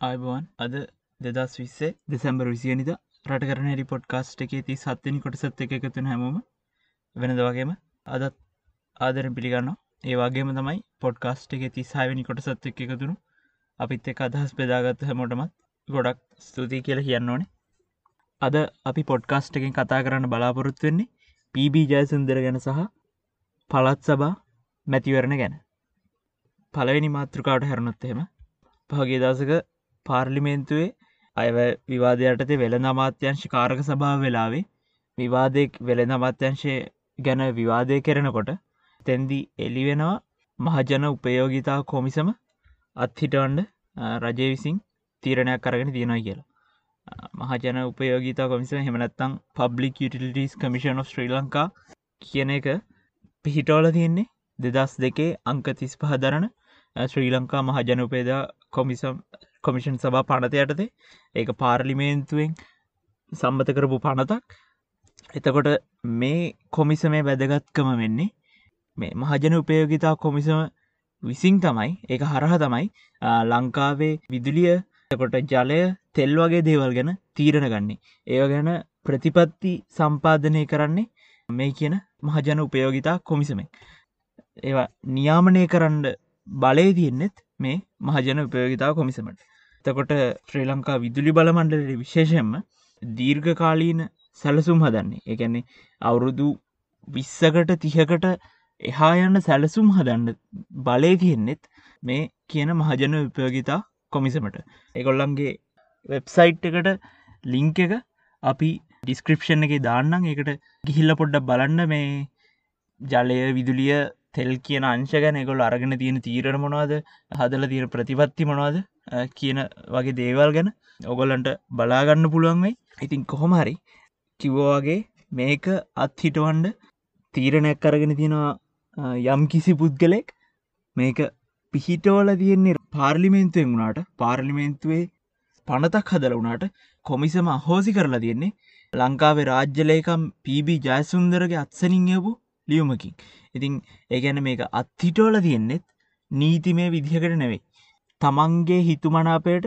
ආයිබෝන් අද දෙදස් විස්සේ දෙසැම්බර් විසියනිද රට කරන හැරි පොඩ්කාස්ට් එකේ ති සත්තිනි කොටසත් එක එකතුන හැමෝම වෙනද වගේම අදත් ආදරෙන් පිළිගන්න ඒ වගේම තමයි පොඩ්කාස්ට් එක ති සාවනි කොටසත් එක් එකතුරු අපිත් එක අදහස් පෙදාගත්ත හැමෝටමත් ගොඩක් ස්තුතියි කියල කියන්න ඕනේ. අද අපි පොඩ්කාස්ට් එකෙන් කතා කරන්න බලාපොරොත්තු වෙන්නේ පීබී ජයසුන්දර ගැන සහ පළත් සබා මැතිවරණ ගැන. පලවෙනි මාතෘකාවට හැරණොත් එහෙම පහගේ දසක පාර්ලිමේන්තුවේ අය විවාදයටතේ වෙළඳ අමාත්‍යංශ කාරක සභාව වෙලාවේ විවාදයක් වෙළඳ අමාත්‍යංශය ගැන විවාදය කරනකොට තැන්දි එලිවෙනවා මහජන උපයෝගිතා කොමිසම අත්හිටවන්ඩ රජය විසින් තීරණයක් කරගෙන තියෙනවා කියලා. මහජන උපයෝගීතා කොමිසම හෙමනත්තං public utilities commission of Sri Lanka කියන එක පිහිටෝල තියෙන්නේ දෙදස් දෙකේ අංක තිස් පහදරන ශ්‍රී ලංකා මහජනපේදා කොමිසම් කොමිෂන් සභා පනත යටතේ. ඒක පාර්ලිමේන්තුවෙන් සම්බත කරපු පනතක්. එතකොට මේ කොමිසමේ වැදගත්කම වෙන්නේ මේ මහජන උපයෝගිතා කොමිසම විසින් තමයි ඒක හරහ තමයි ලංකාවේ විදුලිය කොට ජලය තෙල් වගේ දේවල් ගැන තීරණ ගන්නේ. ඒව ගැන ප්‍රතිපත්ති සම්පාධනය කරන්නේ මේ කියන මහජන උපයෝගිතා කොමිසමෙන්. ඒවා නියාමනය කරන්න බලය තියෙන්නෙත් මේ මහජන උපයෝගිතාව කොමිසමට. තකොට ශ්‍රී ලංකා විදුලි බලමණ්ඩලට විශේෂයෙන්ම දීර්ඝකාලීන සැලසුම් හදන්නේ. එකන්නේ අවුරුදු විස්සකට තිහකට එහා යන්න සැලසුම් හදන්න බලය තියෙන්නෙත් මේ කියන මහජන උපයෝගිතා කොමිසමට. එකොල්ලන්ගේ වෙබ්සයිට් එකට ලිංක එක අපි ඩිස්ක්‍රපෂන් එක දාන්නම්. එකට ගිහිල්ල පොඩ්ඩක් බලන්න. මේ ජලය විදුලිය තෙල් කියන අංශ ගැන එකොල් අරගෙන තියෙන තීරණ මොනවාද? හදල තියෙන ප්‍රතිපත්ති මොනවාද? කියන වගේ දේවල් ගැන ඔගොල්ලන්ට බලාගන්න පුළුවන්වෙයි ඉතින් කොහොමහරි කිවෝවාගේ මේක අත්හිටවන්ඩ තීරණයක් කරගෙන තියෙනවා යම් කිසි පුද්ගලෙක් මේක පිහිටෝල තියෙන්නේ පාර්ලිමේන්තුවෙන් වුණාට පාර්ලිමේන්තුවේ පනතක් හදල වුණාට කොමිසම අහෝසි කරලා තියෙන්නේ ලංකාවේ රාජ්‍යලයකම් පීබි ජයසුන්දරගේ අත්සනින් යපු ලියුමකින් ඉතින් ඒගැන මේක අත්හිටෝල තියෙන්නෙත් නීතිමය විදිහකට නෙවෙයි. තමන්ගේ හිතුමනාපයට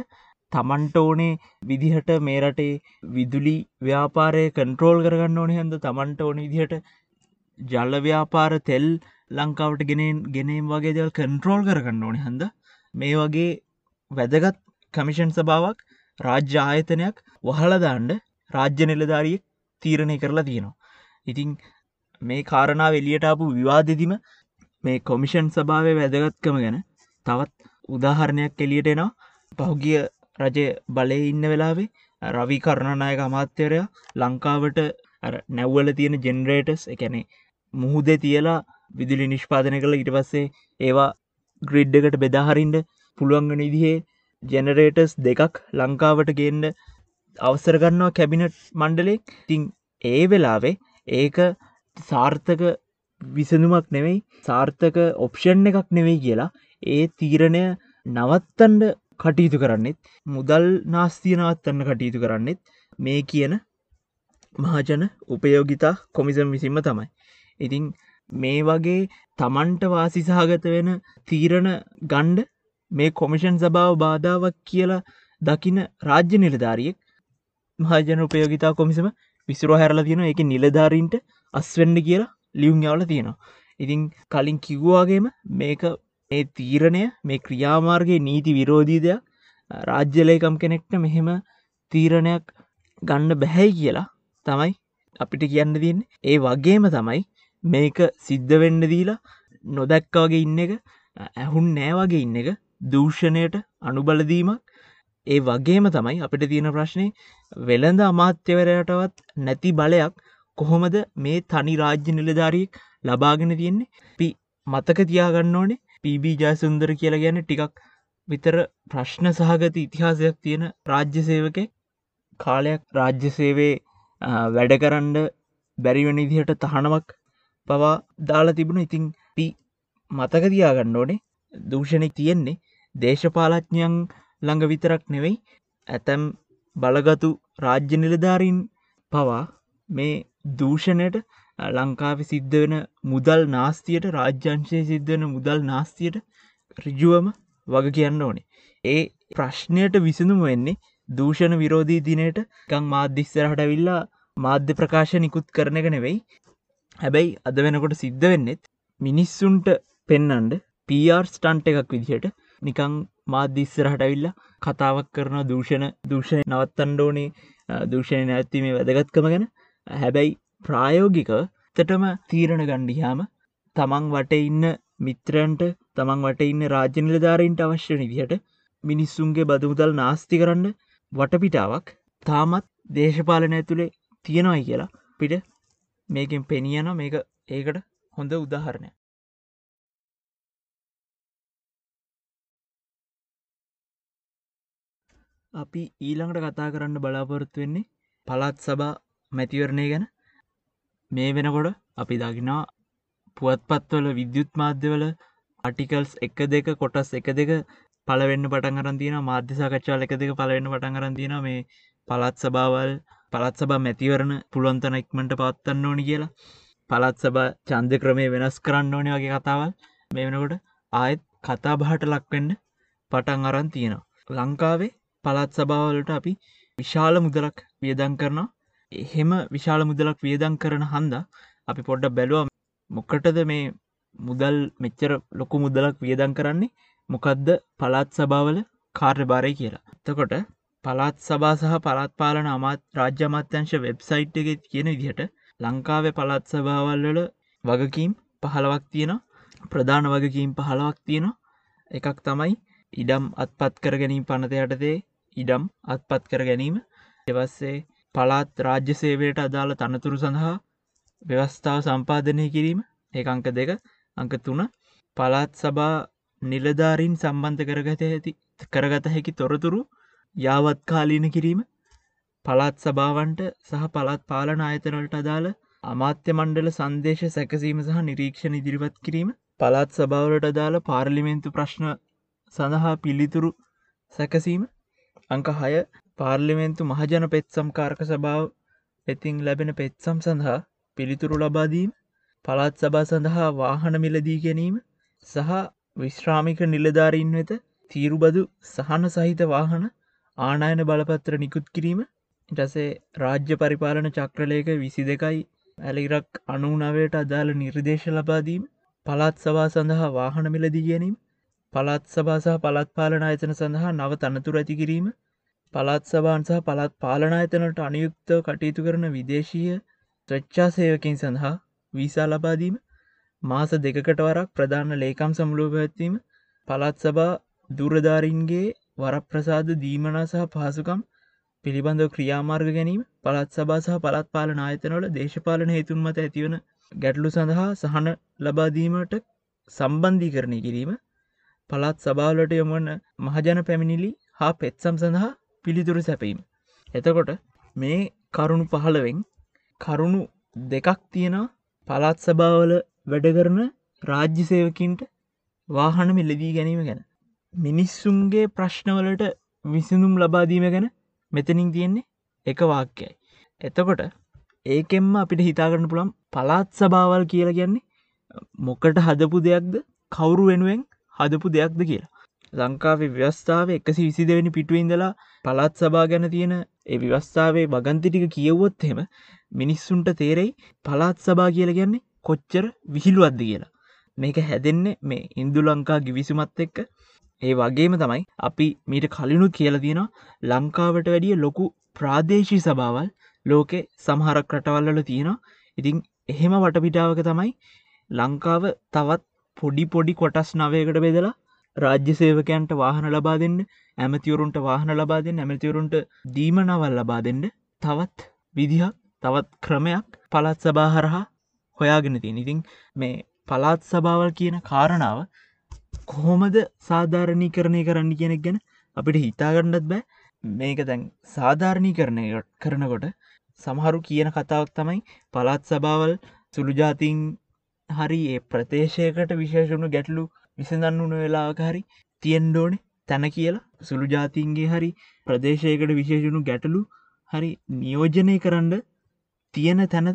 තමන්ට ඕනේ විදිහට මේ රටේ විදුලි ව්‍යාපාරය කන්ට්‍රෝල් කරගන්න ඕනේ හැද තමන්ට ඕන විදිහට ජල්ල ව්‍යාපාර තෙල් ලංකාවට ගෙනෙන් ගෙනීම් වගේ දෙවල් කන්ට්‍රෝල් කරගන්න ඕනේ හන්ද මේ වගේ වැදගත් කමිෂන් සභාවක් රාජ්‍ය ආයතනයක් වහලදාන්ඩ රාජ්‍ය නිලධාරියෙක් තීරණය කරලා තියෙනවා. ඉතිං මේ කාරණාව එලියටාපු විවාදදිම මේ කොමිෂන් සභාවය වැදගත්කම ගැන තවත් උදාහරණයක් එලියට එනවා. පහුගිය රජය බලය ඉන්න වෙලාවේ රවි කරණනායක අමාත්‍යරයා ලංකාවට නැව්වල තියෙන ජෙනරේටස් එකැනේ මුහුද තියලා විදුලි නිෂ්පාදන කළ. ඉට පස්සේ ඒවා ග්‍රිඩ්ඩකට බෙදාහරින්ට පුළුවන්ගන ඉදිහේ ජෙනරේටස් දෙකක් ලංකාවට ගේන්ඩ අවසරගන්නවා කැබිනට් මණ්ඩලෙක් තිං ඒ වෙලාවේ ඒක සාර්ථක විසඳුමක් නෙවෙයි සාර්ථක ඔප්ෂන් එකක් නෙවෙයි කියලා ඒ තීරණය නවත්තන්ඩ කටයුතු කරන්නෙත් මුදල් නාස්තිය නවත්තන්න කටයුතු කරන්නෙත් මේ කියන මහජන උපයෝගිතා කොමිසම් විසින්ම තමයි. ඉතිං මේ වගේ තමන්ට වාසිසාගත වෙන තීරණ ගණ්ඩ මේ කොමිෂන් සභාව බාධාවක් කියලා දකින රාජ්‍ය නිලධාරියෙක් මහජන උපයෝගිතා කොමිසම විසුර හැරලා තියෙන එක නිලධාරීන්ට අස්වෙන්ඩ කියලා ලියුම් යවල තියෙනවා. ඉතින් කලින් කිව්වාගේම මේක ඒ තීරණය මේ ක්‍රියාමාර්ගගේ නීති විරෝධී දෙයක් රාජ්‍යලයකම් කෙනෙක්ට මෙහෙම තීරණයක් ගන්න බැහැයි කියලා තමයි අපිට කියන්න තියන්න. ඒ වගේම තමයි මේක සිද්ධ වෙන්න දීලා නොදැක්කාගේ ඉන්න එක ඇහුන් නෑවගේ ඉන්න එක දූෂණයට අනුබලදීමක් ඒ වගේම තමයි අපිට තියෙන ප්‍රශ්නය වෙළඳ අමාත්‍යවරයටවත් නැති බලයක් කොහොමද මේ තනි රාජ්‍ය නිලධාරියෙක් ලබාගෙන තියෙන්නේ? පි මතක තියාගන්න ඕනේ පීබී ජයසුන්දර කියලා ගැන ටිකක් විතර ප්‍රශ්න සහගත ඉතිහාසයක් තියෙන රාජ්‍ය සේවක කාලයක් රාජ්‍ය සේවේ වැඩ කරන්ඩ බැරිවන ඉදිහට තහනමක් පවා දාලා තිබුණ. ඉතිං පි මතක තියාගන්න ඕනේ. දූෂණෙක් තියෙන්නේ දේශපාලඥයන් ළඟ විතරක් නෙවෙයි. ඇතැම් බලගතු රාජ්‍ය නිලධාරීන් පවා මේ දූෂණයට ලංකාව සිද්ධ වෙන මුදල් නාස්තියට රාජ්‍යංශය සිද්ධ වෙන මුදල් නාස්තියට රිජුවම වග කියන්න ඕනේ. ඒ ප්‍රශ්නයට විසඳුම වෙන්නේ දූෂණ විරෝධී දිනයට. කං මාධ්‍යස්සරහට විල්ලා මාධ්‍ය ප්‍රකාශ නිකුත් කරන එක නෙවෙයි. හැබැයි අද වෙනකොට සිද්ධ වෙන්නෙත් මිනිස්සුන්ට පෙන්නන්ඩ පර් ස්ටන්ට එකක් විදිහට. නිකං මාධ්‍යස්සරහට ඇවිල්ලා කතාවක් කරන දූෂණ දූෂණය නවත්තන්ඩෝනේ දූෂණය නැත්තිමේ වැදගත්කම ගැන. හැබැයි ප්‍රායෝගික තටම තීරණ ගණ්ඩිහාම තමන් වට ඉන්න මිත්‍රයන්ට තමන් වට ඉන්න රාජ්‍යනිලධාරීන්ට අවශ්‍ය නිදිහට මිනිස්සුන්ගේ බදමුදල් නාස්ති කරන්න වටපිටාවක් තාමත් දේශපාලන ඇතුළේ තියෙනවයි කියලා පිට මේකෙන් පෙනියන මේක ඒකට හොඳ උදාහරණය අපි ඊළඟට කතා කරන්න බලාපොරොත්තු වෙන්නේ පළත් සබා මැතිවරණය ගැන. මේ වෙනකොට අපි දකිනා පුවත්පත්වල විද්‍යුත් මාධ්‍යවල අටිකල්ස් එක දෙක කොටස් එක දෙක පලවෙන්න පටන් අරන්තින මාධ්‍යසාකච්ඡාල එක දෙක පලවෙන්න පටන් අරන්තින මේ පළත් සභාවල් පළත් සබා මැතිවරණ පුළුවන්තන ඉක්මට පවත්වන්න ඕනි කියලා. පළත් සබ චන්ද ක්‍රමය වෙනස් කරන්න ඕනි වගේ කතාවල් මේ වෙනකොට ආයත් කතා බහට ලක්වෙන්න පටන් අරන් තියෙනවා. ලංකාවේ පළත් සභාවලට අපි විශාල මුදලක් වියදං කරනවා. එහෙම විශාල මුදලක් වියදං කරන හන්ද අපි පොඩ්ඩ බැලුව මොකටද මේ මුදල් මෙච්චර ලොකු මුදලක් වියදං කරන්නේ? මොකක්ද පළත් සභාවල කාර්ය භාරය කියලා. තකොට පළත් සභා සහ පළත් පාලන අමාත් රාජ්‍ය අමාත්‍යංශ වෙබ්සයිට් එක කියන විදිහට ලංකාවේ පළත් සභාවල්වල වගකීම් පහළවක් තියෙන ප්‍රධාන වගකීම් පහළවක් තියෙන එකක් තමයි ඉඩම් අත්පත් කර ගැනීම පනත යටතේ ඉඩම් අත්පත් කර ගැනීම. එවස්සේ පලාත් රාජ්‍ය සේවයට අදාළ තනතුරු සඳහා ව්‍යවස්ථාව සම්පාධනය කිරීම ඒ අංක දෙක. අංක තුන පලාත් සබා නිලධාරීන් සම්බන්ධ කරගත ඇති කරගත හැකි තොරතුරු යාවත්කාලීන කිරීම පළත් සභාවන්ට සහ පළත් පාලන ආයතනවලට අදාළ අමාත්‍ය මණ්ඩල සංදේශ සැකසීම සහ නිරීක්ෂණ ඉදිරිපත් කිරීම පළත් සභාවලට අදාළ පාර්ලිමෙන්තු ප්‍රශ්න සඳහා පිළිතුරු සැකසීම. අංක හය පාර්ලිමෙන්තු මහජන පෙත්සම් කාර්ක සභාව පෙතින් ලැබෙන පෙත්සම් සඳහා පිළිතුරු ලබාදීම පළත් සභා සඳහා වාහන මිලදී ගැනීම සහ විශ්‍රාමික නිලධාරීන් වෙත තීරුබදු සහන සහිත වාහන ආනායන බලපත්‍ර නිකුත් කිරීම. ඉටසේ රාජ්‍ය පරිපාලන චක්‍රලයක විසි දෙකයි ඇලිරක් අනුනවයට අදාළ නිර්දේශ ලබාදීම පළත් සවා සඳහා වාහන මිලදී ගැනීම. පළත් සභාසහ පළත් පාලන අයතන සඳහා නව තනතුර ඇති කිරීම. පළත් සභාන් සහ පළත් පාලන අයතනට අනයුක්තව කටයුතු කරන විදේශීය ත්‍රච්චා සේවකින් සඳහා වීසා ලබාදීම මාස දෙකට වරක් ප්‍රධාන ලේකම් සමුලෝ පැත්වීම පළත් සභා දුරධාරින්ගේ වරප්‍රසාද දීමනා සහ පහසුකම් පිළිබඳව ක්‍රියාමාර්ග ගැනීම පළත් සභා සහ පළත් පාලන ආයතනවල දේශපාලන හේතුන් මත ඇතිවන ගැටලු සඳහා සහන ලබාදීමට සම්බන්ධී කරණය කිරීම පළත් සභාවලට යොමන මහජන පැමිණිලි හා පෙත්සම් සඳහා පිළිතුරු සැපීම. එතකොට මේ කරුණු පහළවෙන් කරුණු දෙකක් තියෙන පළත් සභාවල වැඩකරන රාජ්‍ය සේවකින්ට වාහන මිලදී ගැනීම ගැන. මිනිස්සුන්ගේ ප්‍රශ්නවලට විසිඳුම් ලබාදීම ගැන මෙතනින් තියෙන්නේ එක වාක්‍යයි. එතකොට ඒකෙන්ම අපිට හිතාගන්න පුළම් පලාත් සභාවල් කියලා කියන්නේ මොකට හදපු දෙයක්ද කවුරු වෙනුවෙන් හදපු දෙයක්ද කියලා. ලංකාවේ ව්‍යවස්ථාව එකසි විසි දෙවැනි පිටුවඉඳලා පළත් සභා ගැන තියෙන ඒ ව්‍යවස්ථාවේ වගන්තිටික කියවොත් එහෙම මිනිස්සුන්ට තේරෙයි පලාත් සභා කියල කියන්නේ කොච්චර විහිළුවද්ද කියලා. මේක හැදෙන්නේ මේ ඉන්දු ලංකා ගිවිසුමත් එක්ක ඒ වගේම තමයි අපි මීට කලිනු කියල තියෙන ලංකාවට වැඩිය ලොකු ප්‍රාදේශී සභාවල් ලෝකෙ සමහරක් රටවල්ලල තියෙන ඉතිං එහෙම වටපිටාවක තමයි ලංකාව තවත් පොඩි පොඩි කොටස් නවයකට බෙදලා රාජ්‍ය සේවකයන්ට වාහන ලබා දෙන්න ඇමතිවරුන්ට වාහන ලබා දෙන්න ඇමතිවරුන්ට දීමනවල් ලබා දෙන්න තවත් විදිහක් තවත් ක්‍රමයක් පළත් සභාහරහා හොයාගෙන තිය ඉතින් මේ පලාත් සභාවල් කියන කාරණාව කොහොමද සාධාරණී කරණය කරන්න කෙනෙක් ගැන අපිට හිතාගන්නත් බෑ. මේක දැන් සාධාරණී කරණය කරනකොට සමහරු කියන කතාවක් තමයි පළත් සභාවල් සුළුජාතින් හරි ඒ ප්‍රදේශයකට විශේෂුණු ගැටලු විසඳන්න වන වෙලාකාරි තියෙන්ඩෝනේ තැන කියලා සුළු ජාතින්ගේ හරි ප්‍රදේශයකට විශේෂුණු ගැටලු හරි නියෝජනය කරන්න තියෙන තැන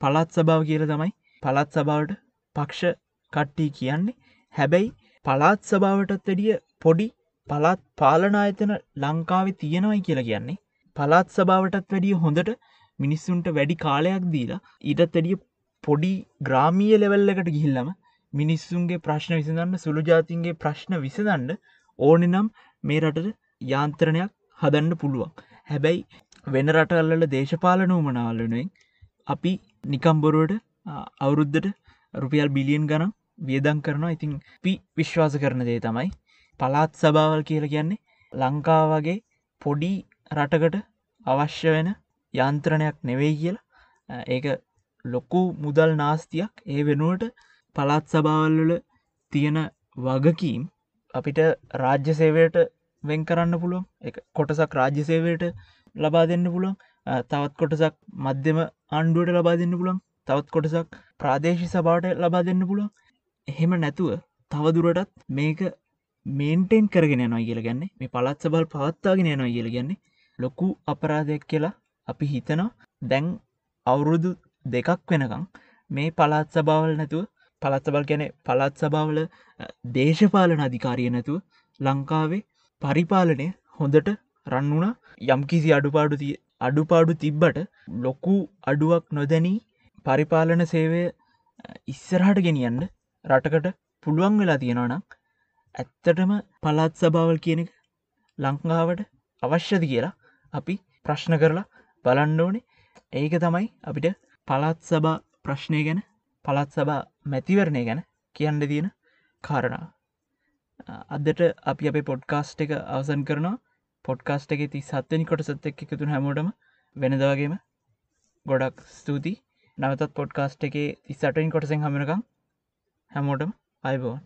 පළත් සභාව කියල තමයි පළත් සභාවට පක්ෂ කට්ටි කියන්නේ. හැබැයි පලාත් සභාවටත් වැඩිය පොඩි පළත් පාලන අයතන ලංකාවේ තියෙනවයි කියලා කියන්නේ. පළත් සභාවටත් වැඩිය හොඳට මිනිස්සුන්ට වැඩි කාලයක් දීලා ඊටත් වැඩිය පොඩි ග්‍රාමීය ලෙවල්ලකට ගිහිල්ලම මිනිස්සුන්ගේ ප්‍රශ්න විසඳන්න සුළු ජාතින්ගේ ප්‍රශ්න විසඳන්න ඕනෙ නම් මේ රටට යාන්ත්‍රණයක් හදන්න පුළුවන්. හැබැයි වෙන රටල්ල දේශපාලන වමනාලනුවෙන් අපි නිකම්බොරුවට අවුරුද්ධට රුපියල් බිලියන් ගනම් වියදං කරනවා. ඉතින් පි විශ්වාස කරන දේ තමයි පලාත් සභාවල් කියල කියන්නේ ලංකා වගේ පොඩි රටකට අවශ්‍ය වෙන යන්ත්‍රණයක් නෙවෙයි කියලා. ඒක ලොකු මුදල් නාස්තියක්. ඒ වෙනුවට පළාත් සභාවල්වල තියෙන වගකීම් අපිට රාජ්‍ය සේවයට වෙන් කරන්න පුළුවන්. එක කොටසක් රාජ්‍ය සේවයට ලබා දෙන්න පුළුවන්. තවත් කොටසක් මධ්‍යම ආණ්ඩුවට ලබා දෙන්න පුළන් තවත් කොටසක් ප්‍රාදේශි සභාට ලබා දෙන්න පුළුවන්. එහෙම නැතුව තවදුරටත් මේක මේන්ටෙන් කරගෙන යනවා කියල ගැන්නේ මේ පළත් සබල් පවත්තාගෙන යනවා කියල ගැන්නේ ලොකු අපරාධයක් කියලා අපි හිතනවා. දැන් අවුරුදු දෙකක් වෙනකං මේ පළත් සභාවල් නැතුව පළත් සබල් ගැන පළත් සභාවල දේශපාලන අධිකාරිය නැතුව ලංකාවේ පරිපාලනය හොඳට රන්නුණ යම්කිසි අඩුපාඩු අඩුපාඩු තිබ්බට ලොකු අඩුවක් නොදැනී පරිපාලන සේවය ඉස්සරහට ගෙනියන්න රටකට පුළුවන් වෙලා තියෙනවනම් ඇත්තටම පළත් සභාවල් කියන ලංකාවට අවශ්‍යද කියලා අපි ප්‍රශ්න කරලා බලන්න ඕනේ. ඒක තමයි අපිට පළත් සභා ප්‍රශ්නය ගැන පළත් සභා මැතිවරණය ගැන කියන්න තියෙන කාරණා අදට අපි අපේ පොඩ්කාස්ට් එක අවසන් කරනවා. පොඩ්කාස්ට් එක ති සත්වනි කොට සත් එක් එකතුන හැමෝටම වෙනදවාගේම ගොඩක් ස්තුතියි. නවතත් පොඩ්කාස්ට් එක තිස්සටයින් කොටසෙන් හමනකම් හැමෝටම අයිබෝන්